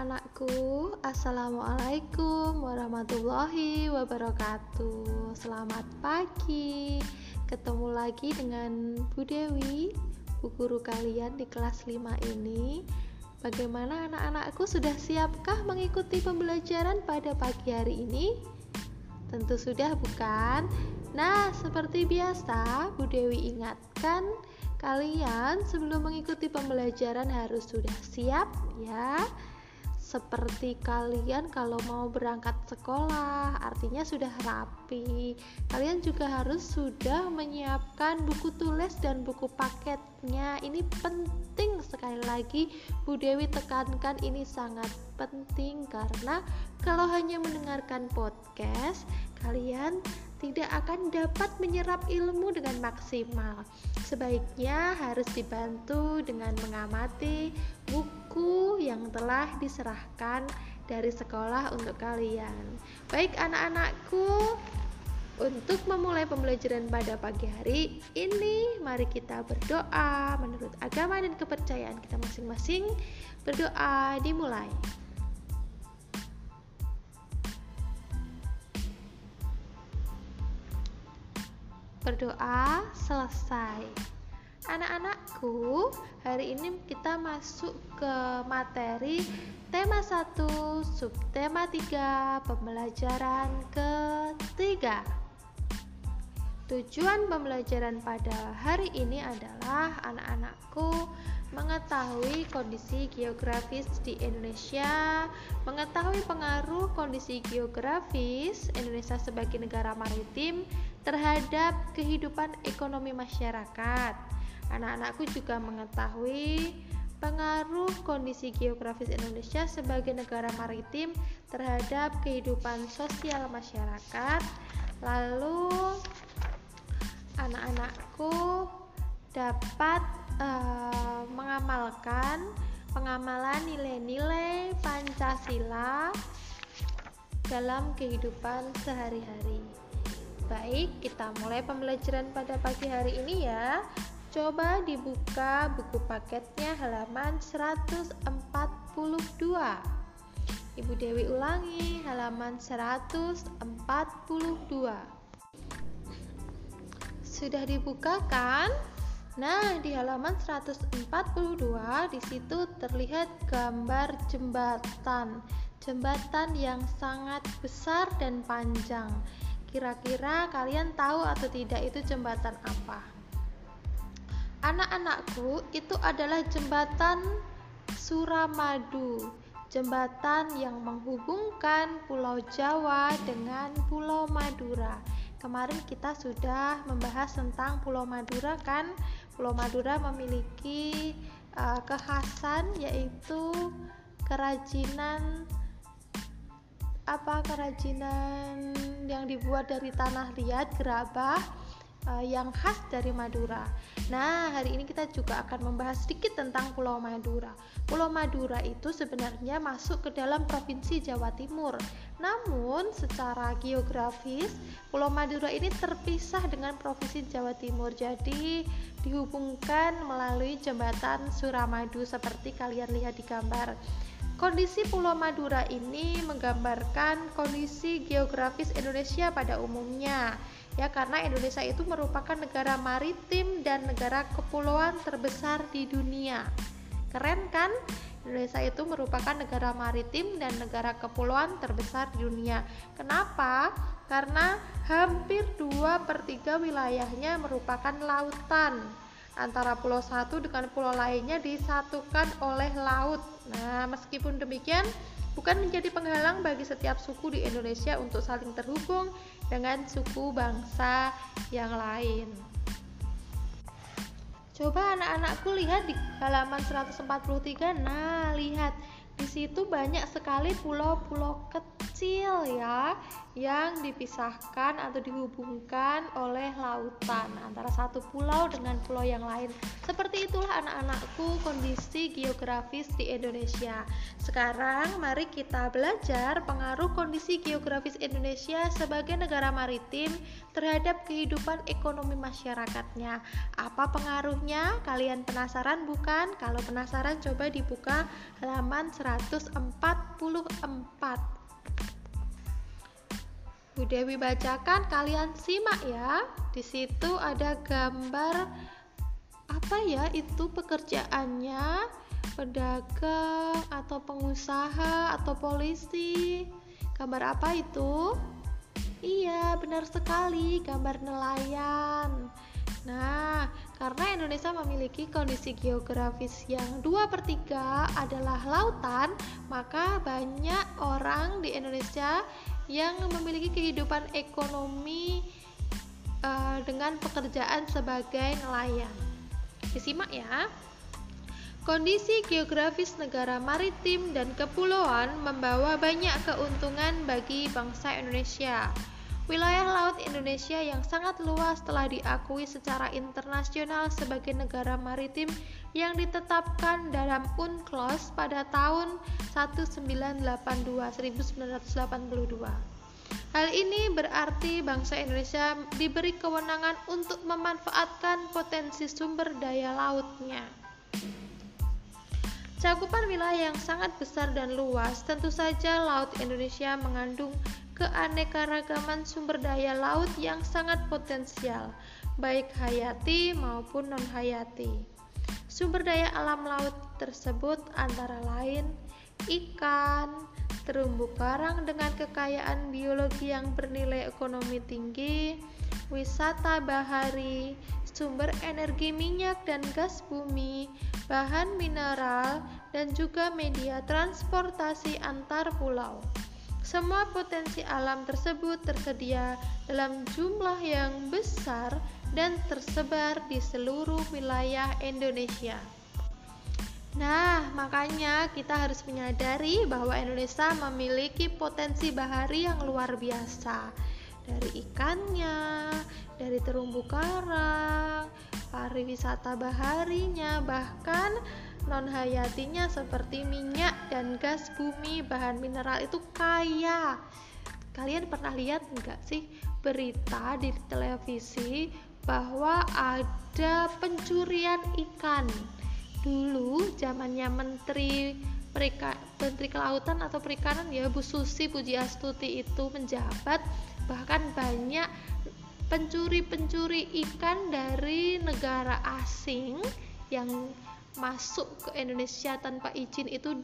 anak-anakku, Assalamualaikum warahmatullahi wabarakatuh Selamat pagi Ketemu lagi dengan Bu Dewi Bu guru kalian di kelas 5 ini Bagaimana anak-anakku sudah siapkah mengikuti pembelajaran pada pagi hari ini? Tentu sudah bukan? Nah, seperti biasa, Bu Dewi ingatkan Kalian sebelum mengikuti pembelajaran harus sudah siap ya. Seperti kalian kalau mau berangkat sekolah, artinya sudah rapi. Kalian juga harus sudah menyiapkan buku tulis dan buku paketnya. Ini penting sekali lagi Bu Dewi tekankan ini sangat penting karena kalau hanya mendengarkan podcast, kalian tidak akan dapat menyerap ilmu dengan maksimal. Sebaiknya harus dibantu dengan mengamati buku yang telah diserahkan dari sekolah untuk kalian. Baik anak-anakku, untuk memulai pembelajaran pada pagi hari ini, mari kita berdoa menurut agama dan kepercayaan kita masing-masing. Berdoa dimulai. berdoa selesai. Anak-anakku, hari ini kita masuk ke materi tema 1, subtema 3, pembelajaran ketiga. Tujuan pembelajaran pada hari ini adalah anak-anakku mengetahui kondisi geografis di Indonesia, mengetahui pengaruh kondisi geografis Indonesia sebagai negara maritim terhadap kehidupan ekonomi masyarakat. Anak-anakku juga mengetahui pengaruh kondisi geografis Indonesia sebagai negara maritim terhadap kehidupan sosial masyarakat. Lalu anak-anakku dapat uh, mengamalkan pengamalan nilai-nilai Pancasila dalam kehidupan sehari-hari. Baik, kita mulai pembelajaran pada pagi hari ini ya. Coba dibuka buku paketnya halaman 142. Ibu Dewi ulangi halaman 142. Sudah dibuka kan? Nah, di halaman 142 di situ terlihat gambar jembatan. Jembatan yang sangat besar dan panjang. Kira-kira kalian tahu atau tidak itu jembatan apa? Anak-anakku, itu adalah jembatan Suramadu, jembatan yang menghubungkan Pulau Jawa dengan Pulau Madura. Kemarin kita sudah membahas tentang Pulau Madura kan? Pulau Madura memiliki uh, kekhasan yaitu kerajinan apa kerajinan yang dibuat dari tanah liat gerabah uh, yang khas dari Madura. Nah, hari ini kita juga akan membahas sedikit tentang Pulau Madura. Pulau Madura itu sebenarnya masuk ke dalam Provinsi Jawa Timur. Namun, secara geografis, Pulau Madura ini terpisah dengan Provinsi Jawa Timur. Jadi, dihubungkan melalui jembatan Suramadu seperti kalian lihat di gambar. Kondisi Pulau Madura ini menggambarkan kondisi geografis Indonesia pada umumnya. Ya, karena Indonesia itu merupakan negara maritim dan negara kepulauan terbesar di dunia. Keren kan? Indonesia itu merupakan negara maritim dan negara kepulauan terbesar di dunia. Kenapa? Karena hampir 2 per 3 wilayahnya merupakan lautan antara pulau satu dengan pulau lainnya disatukan oleh laut. Nah, meskipun demikian, bukan menjadi penghalang bagi setiap suku di Indonesia untuk saling terhubung dengan suku bangsa yang lain. Coba anak-anakku lihat di halaman 143. Nah, lihat di situ banyak sekali pulau-pulau kecil ya yang dipisahkan atau dihubungkan oleh lautan antara satu pulau dengan pulau yang lain. Seperti itulah anak-anakku kondisi geografis di Indonesia. Sekarang mari kita belajar pengaruh kondisi geografis Indonesia sebagai negara maritim terhadap kehidupan ekonomi masyarakatnya. Apa pengaruhnya? Kalian penasaran bukan? Kalau penasaran coba dibuka halaman 144. Bu Dewi bacakan, kalian simak ya. Di situ ada gambar apa ya? Itu pekerjaannya pedagang atau pengusaha atau polisi. Gambar apa itu? Iya, benar sekali, gambar nelayan. Nah, karena Indonesia memiliki kondisi geografis yang 2 per 3 adalah lautan, maka banyak orang di Indonesia yang memiliki kehidupan ekonomi uh, dengan pekerjaan sebagai nelayan. Disimak ya. Kondisi geografis negara maritim dan kepulauan membawa banyak keuntungan bagi bangsa Indonesia. Wilayah laut Indonesia yang sangat luas telah diakui secara internasional sebagai negara maritim yang ditetapkan dalam UNCLOS pada tahun 1982 1982. Hal ini berarti bangsa Indonesia diberi kewenangan untuk memanfaatkan potensi sumber daya lautnya. Cakupan wilayah yang sangat besar dan luas, tentu saja laut Indonesia mengandung keanekaragaman sumber daya laut yang sangat potensial, baik hayati maupun non-hayati. Sumber daya alam laut tersebut antara lain ikan, terumbu karang dengan kekayaan biologi yang bernilai ekonomi tinggi, wisata bahari, sumber energi minyak dan gas bumi, bahan mineral, dan juga media transportasi antar pulau. Semua potensi alam tersebut tersedia dalam jumlah yang besar dan tersebar di seluruh wilayah Indonesia. Nah, makanya kita harus menyadari bahwa Indonesia memiliki potensi bahari yang luar biasa. Dari ikannya, dari terumbu karang, pariwisata baharinya, bahkan non hayatinya seperti minyak dan gas bumi bahan mineral itu kaya. Kalian pernah lihat enggak sih berita di televisi bahwa ada pencurian ikan? Dulu zamannya menteri Perika, menteri kelautan atau perikanan ya Bu Susi Pujiastuti itu menjabat bahkan banyak pencuri-pencuri ikan dari negara asing yang masuk ke Indonesia tanpa izin itu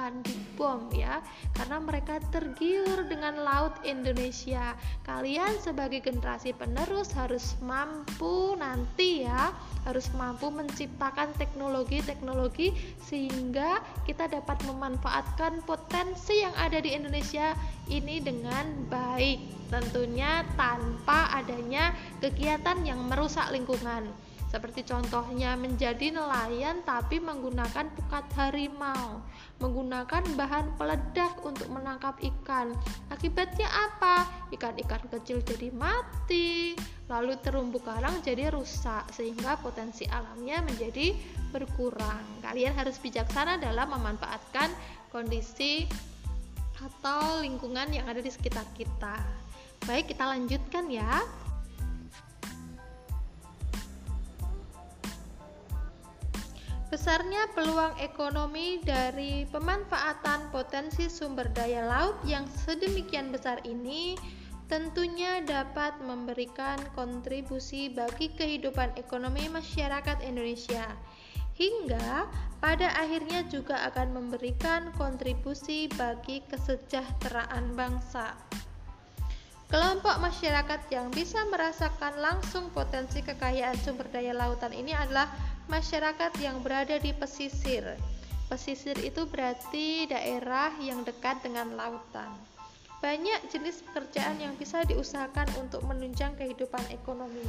diledakkan dibom ya karena mereka tergiur dengan laut Indonesia. Kalian sebagai generasi penerus harus mampu nanti ya harus mampu menciptakan teknologi-teknologi sehingga kita dapat memanfaatkan potensi yang ada di Indonesia ini dengan baik tentunya tanpa adanya kegiatan yang merusak lingkungan seperti contohnya menjadi nelayan tapi menggunakan pukat harimau, menggunakan bahan peledak untuk menangkap ikan. Akibatnya apa? Ikan-ikan kecil jadi mati, lalu terumbu karang jadi rusak sehingga potensi alamnya menjadi berkurang. Kalian harus bijaksana dalam memanfaatkan kondisi atau lingkungan yang ada di sekitar kita. Baik, kita lanjutkan ya. Besarnya peluang ekonomi dari pemanfaatan potensi sumber daya laut yang sedemikian besar ini tentunya dapat memberikan kontribusi bagi kehidupan ekonomi masyarakat Indonesia hingga pada akhirnya juga akan memberikan kontribusi bagi kesejahteraan bangsa. Kelompok masyarakat yang bisa merasakan langsung potensi kekayaan sumber daya lautan ini adalah masyarakat yang berada di pesisir. Pesisir itu berarti daerah yang dekat dengan lautan. Banyak jenis pekerjaan yang bisa diusahakan untuk menunjang kehidupan ekonomi.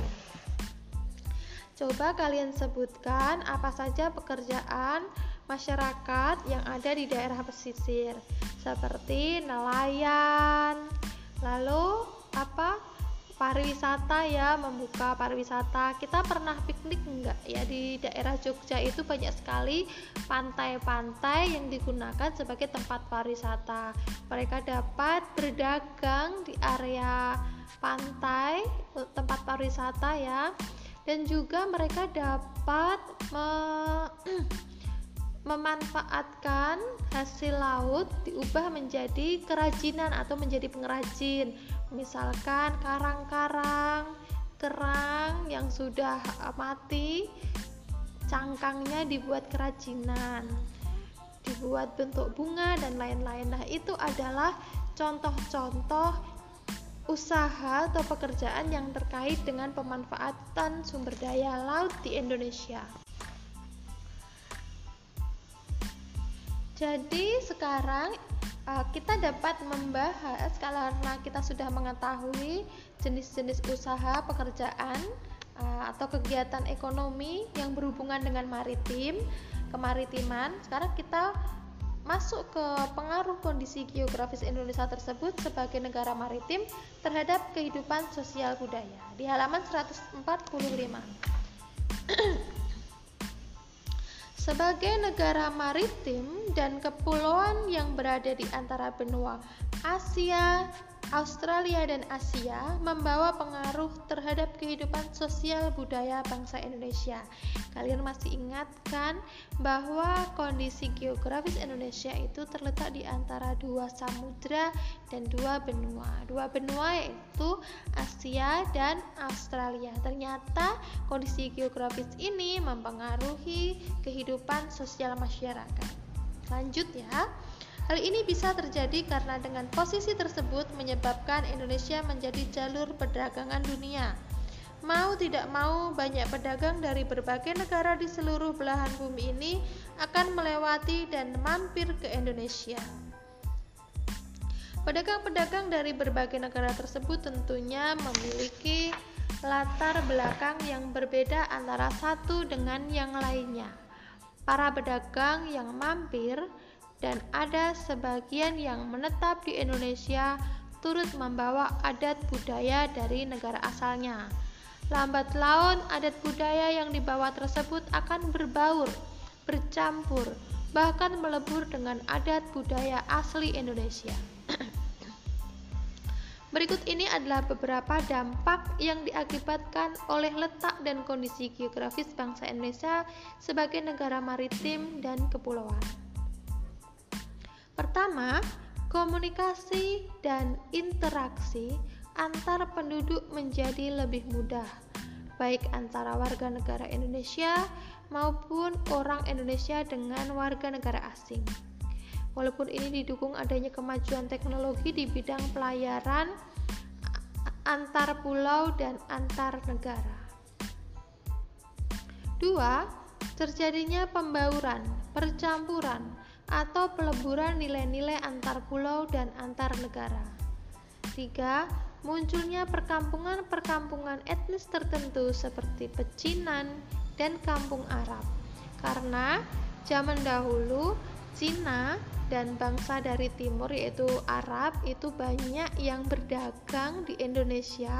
Coba kalian sebutkan apa saja pekerjaan masyarakat yang ada di daerah pesisir seperti nelayan lalu apa pariwisata ya membuka pariwisata. Kita pernah piknik enggak ya di daerah Jogja itu banyak sekali pantai-pantai yang digunakan sebagai tempat pariwisata. Mereka dapat berdagang di area pantai tempat pariwisata ya. Dan juga mereka dapat me memanfaatkan hasil laut diubah menjadi kerajinan atau menjadi pengrajin misalkan karang-karang kerang yang sudah mati cangkangnya dibuat kerajinan dibuat bentuk bunga dan lain-lain. Nah itu adalah contoh-contoh usaha atau pekerjaan yang terkait dengan pemanfaatan sumber daya laut di Indonesia. Jadi sekarang uh, kita dapat membahas karena kita sudah mengetahui jenis-jenis usaha pekerjaan uh, atau kegiatan ekonomi yang berhubungan dengan maritim kemaritiman. Sekarang kita masuk ke pengaruh kondisi geografis Indonesia tersebut sebagai negara maritim terhadap kehidupan sosial budaya. Di halaman 145 Sebagai negara maritim dan kepulauan yang berada di antara benua Asia, Australia dan Asia membawa pengaruh terhadap kehidupan sosial budaya bangsa Indonesia. Kalian masih ingat kan bahwa kondisi geografis Indonesia itu terletak di antara dua samudra dan dua benua. Dua benua yaitu Asia dan Australia. Ternyata kondisi geografis ini mempengaruhi kehidupan sosial masyarakat. Lanjut ya. Hal ini bisa terjadi karena dengan posisi tersebut menyebabkan Indonesia menjadi jalur perdagangan dunia. Mau tidak mau, banyak pedagang dari berbagai negara di seluruh belahan bumi ini akan melewati dan mampir ke Indonesia. Pedagang-pedagang dari berbagai negara tersebut tentunya memiliki latar belakang yang berbeda antara satu dengan yang lainnya. Para pedagang yang mampir dan ada sebagian yang menetap di Indonesia turut membawa adat budaya dari negara asalnya. Lambat laun, adat budaya yang dibawa tersebut akan berbaur, bercampur, bahkan melebur dengan adat budaya asli Indonesia. Berikut ini adalah beberapa dampak yang diakibatkan oleh letak dan kondisi geografis bangsa Indonesia sebagai negara maritim dan kepulauan. Pertama, komunikasi dan interaksi antar penduduk menjadi lebih mudah, baik antara warga negara Indonesia maupun orang Indonesia dengan warga negara asing. Walaupun ini didukung adanya kemajuan teknologi di bidang pelayaran antar pulau dan antar negara. Dua, terjadinya pembauran, percampuran, atau peleburan nilai-nilai antar pulau dan antar negara. 3. Munculnya perkampungan-perkampungan etnis tertentu seperti pecinan dan kampung Arab. Karena zaman dahulu Cina dan bangsa dari timur yaitu Arab itu banyak yang berdagang di Indonesia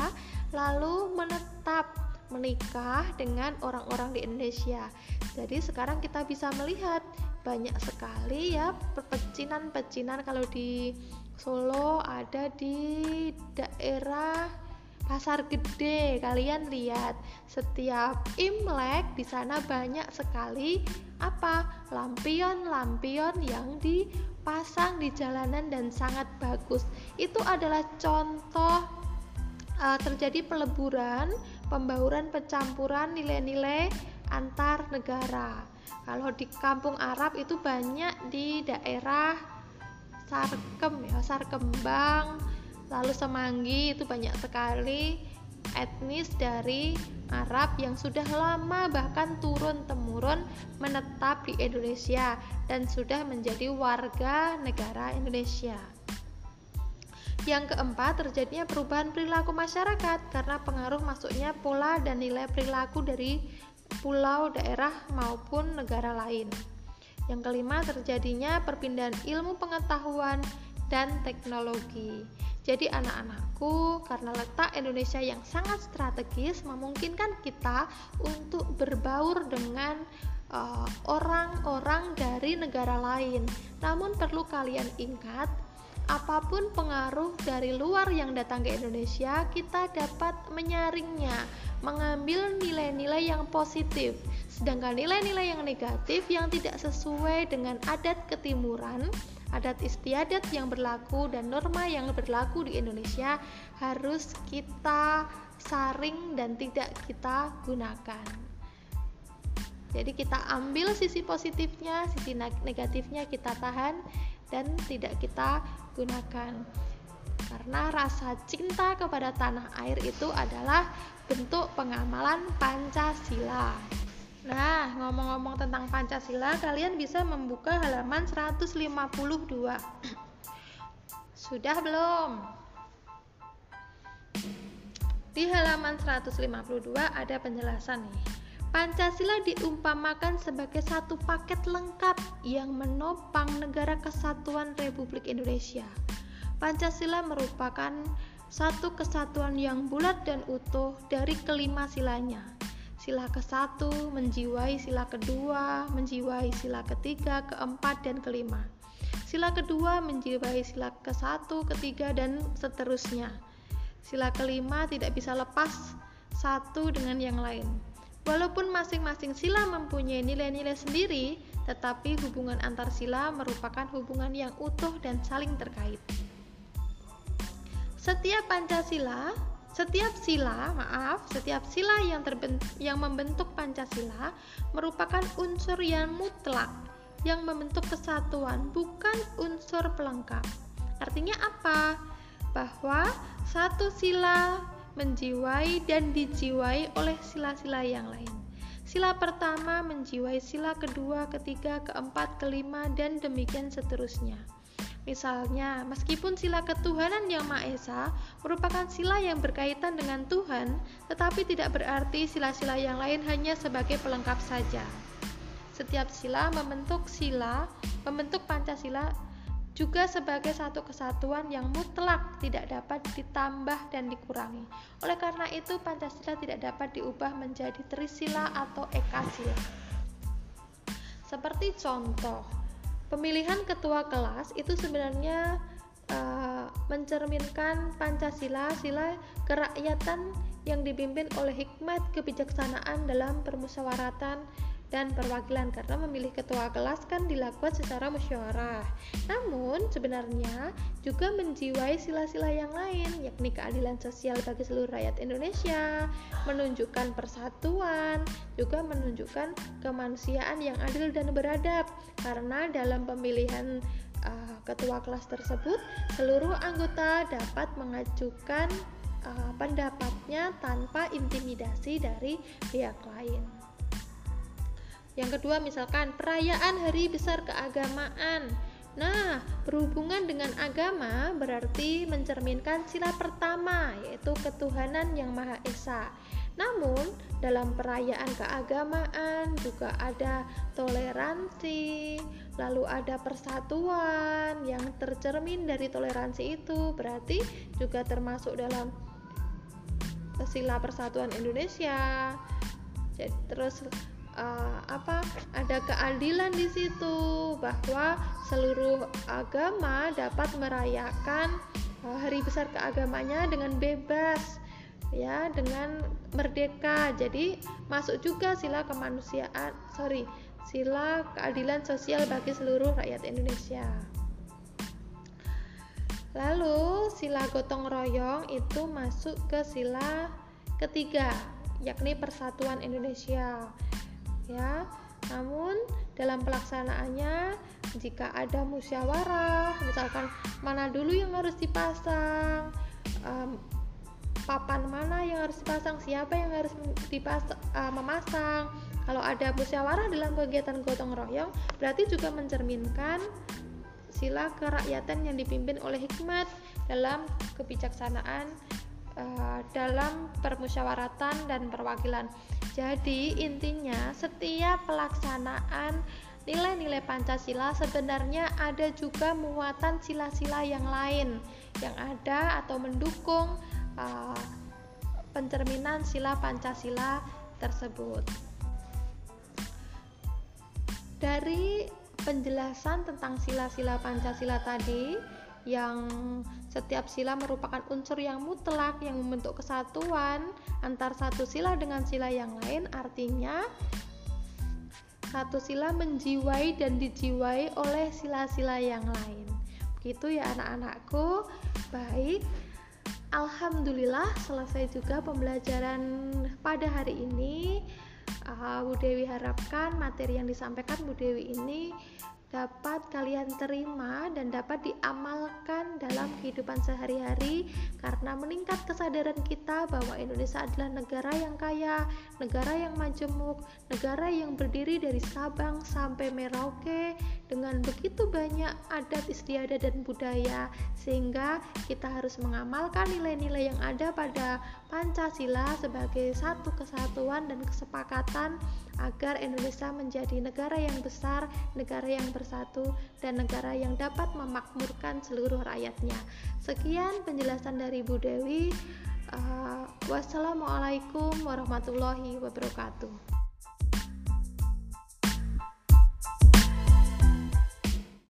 lalu menetap menikah dengan orang-orang di Indonesia. Jadi sekarang kita bisa melihat banyak sekali ya pecinan-pecinan kalau di Solo ada di daerah Pasar Gede. Kalian lihat setiap Imlek di sana banyak sekali apa? lampion-lampion yang dipasang di jalanan dan sangat bagus. Itu adalah contoh uh, terjadi peleburan, pembauran, pencampuran nilai-nilai antar negara. Kalau di kampung Arab itu banyak di daerah Sarkem ya, Sarkembang, lalu Semanggi itu banyak sekali etnis dari Arab yang sudah lama bahkan turun temurun menetap di Indonesia dan sudah menjadi warga negara Indonesia. Yang keempat, terjadinya perubahan perilaku masyarakat karena pengaruh masuknya pola dan nilai perilaku dari pulau, daerah, maupun negara lain. Yang kelima, terjadinya perpindahan ilmu pengetahuan dan teknologi. Jadi anak-anakku, karena letak Indonesia yang sangat strategis memungkinkan kita untuk berbaur dengan eh, orang-orang uh, dari negara lain. Namun perlu kalian ingat, apa pun pengaruh dari luar yang datang ke Indonesia, kita dapat menyaringnya, mengambil nilai-nilai yang positif. Sedangkan nilai-nilai yang negatif yang tidak sesuai dengan adat ketimuran adat istiadat yang berlaku dan norma yang berlaku di Indonesia harus kita saring dan tidak kita gunakan. Jadi kita ambil sisi positifnya, sisi negatifnya kita tahan dan tidak kita gunakan. Karena rasa cinta kepada tanah air itu adalah bentuk pengamalan Pancasila. Nah, ngomong-ngomong tentang Pancasila, kalian bisa membuka halaman 152. Sudah belum? Di halaman 152 ada penjelasan nih. Pancasila diumpamakan sebagai satu paket lengkap yang menopang negara kesatuan Republik Indonesia. Pancasila merupakan satu kesatuan yang bulat dan utuh dari kelima silanya sila ke-1 menjiwai sila kedua, menjiwai sila ketiga, keempat, dan kelima. Sila kedua menjiwai sila ke-1, ketiga, dan seterusnya. Sila kelima tidak bisa lepas satu dengan yang lain. Walaupun masing-masing sila mempunyai nilai-nilai sendiri, tetapi hubungan antar sila merupakan hubungan yang utuh dan saling terkait. Setiap Pancasila setiap sila, maaf, setiap sila yang yang membentuk Pancasila merupakan unsur yang mutlak yang membentuk kesatuan, bukan unsur pelengkap. Artinya apa? Bahwa satu sila menjiwai dan dijiwai oleh sila-sila yang lain. Sila pertama menjiwai sila kedua, ketiga, keempat, kelima, dan demikian seterusnya. Misalnya, meskipun sila ketuhanan yang Maha Esa merupakan sila yang berkaitan dengan Tuhan, tetapi tidak berarti sila-sila yang lain hanya sebagai pelengkap saja. Setiap sila membentuk sila, membentuk Pancasila juga sebagai satu kesatuan yang mutlak tidak dapat ditambah dan dikurangi. Oleh karena itu, Pancasila tidak dapat diubah menjadi trisila atau ekasila. Seperti contoh, pemilihan ketua kelas itu sebenarnya uh, mencerminkan Pancasila, sila kerakyatan yang dipimpin oleh hikmat kebijaksanaan dalam permusyawaratan dan perwakilan karena memilih ketua kelas kan dilakukan secara musyawarah. Namun sebenarnya juga menjiwai sila-sila yang lain yakni keadilan sosial bagi seluruh rakyat Indonesia, menunjukkan persatuan, juga menunjukkan kemanusiaan yang adil dan beradab karena dalam pemilihan uh, ketua kelas tersebut seluruh anggota dapat mengajukan uh, pendapatnya tanpa intimidasi dari pihak lain. Yang kedua misalkan perayaan hari besar keagamaan. Nah, berhubungan dengan agama berarti mencerminkan sila pertama yaitu ketuhanan yang Maha Esa. Namun, dalam perayaan keagamaan juga ada toleransi, lalu ada persatuan yang tercermin dari toleransi itu, berarti juga termasuk dalam sila persatuan Indonesia. Jadi, terus uh, apa ada keadilan di situ bahwa seluruh agama dapat merayakan uh, hari besar keagamanya dengan bebas ya dengan merdeka. Jadi masuk juga sila kemanusiaan sorry sila keadilan sosial bagi seluruh rakyat Indonesia. Lalu sila gotong royong itu masuk ke sila ketiga yakni persatuan Indonesia ya. Namun dalam pelaksanaannya jika ada musyawarah, misalkan mana dulu yang harus dipasang, um, papan mana yang harus dipasang, siapa yang harus dipasang, uh, memasang. Kalau ada musyawarah dalam kegiatan gotong royong, berarti juga mencerminkan sila kerakyatan yang dipimpin oleh hikmat dalam kebijaksanaan uh, dalam permusyawaratan dan perwakilan. Jadi intinya setiap pelaksanaan nilai-nilai Pancasila sebenarnya ada juga muatan sila-sila yang lain yang ada atau mendukung uh, pencerminan sila Pancasila tersebut. Dari penjelasan tentang sila-sila Pancasila tadi, yang setiap sila merupakan unsur yang mutlak yang membentuk kesatuan antar satu sila dengan sila yang lain. Artinya satu sila menjiwai dan dijiwai oleh sila-sila yang lain. Begitu ya anak-anakku. Baik. Alhamdulillah selesai juga pembelajaran pada hari ini. Uh, Bu Dewi harapkan materi yang disampaikan Bu Dewi ini dapat kalian terima dan dapat diamalkan dalam kehidupan sehari-hari karena meningkat kesadaran kita bahwa Indonesia adalah negara yang kaya, negara yang majemuk, negara yang berdiri dari Sabang sampai Merauke. Dengan begitu banyak adat istiadat dan budaya sehingga kita harus mengamalkan nilai-nilai yang ada pada Pancasila sebagai satu kesatuan dan kesepakatan agar Indonesia menjadi negara yang besar, negara yang bersatu, dan negara yang dapat memakmurkan seluruh rakyatnya. Sekian penjelasan dari Bu Dewi. Uh, wassalamualaikum warahmatullahi wabarakatuh.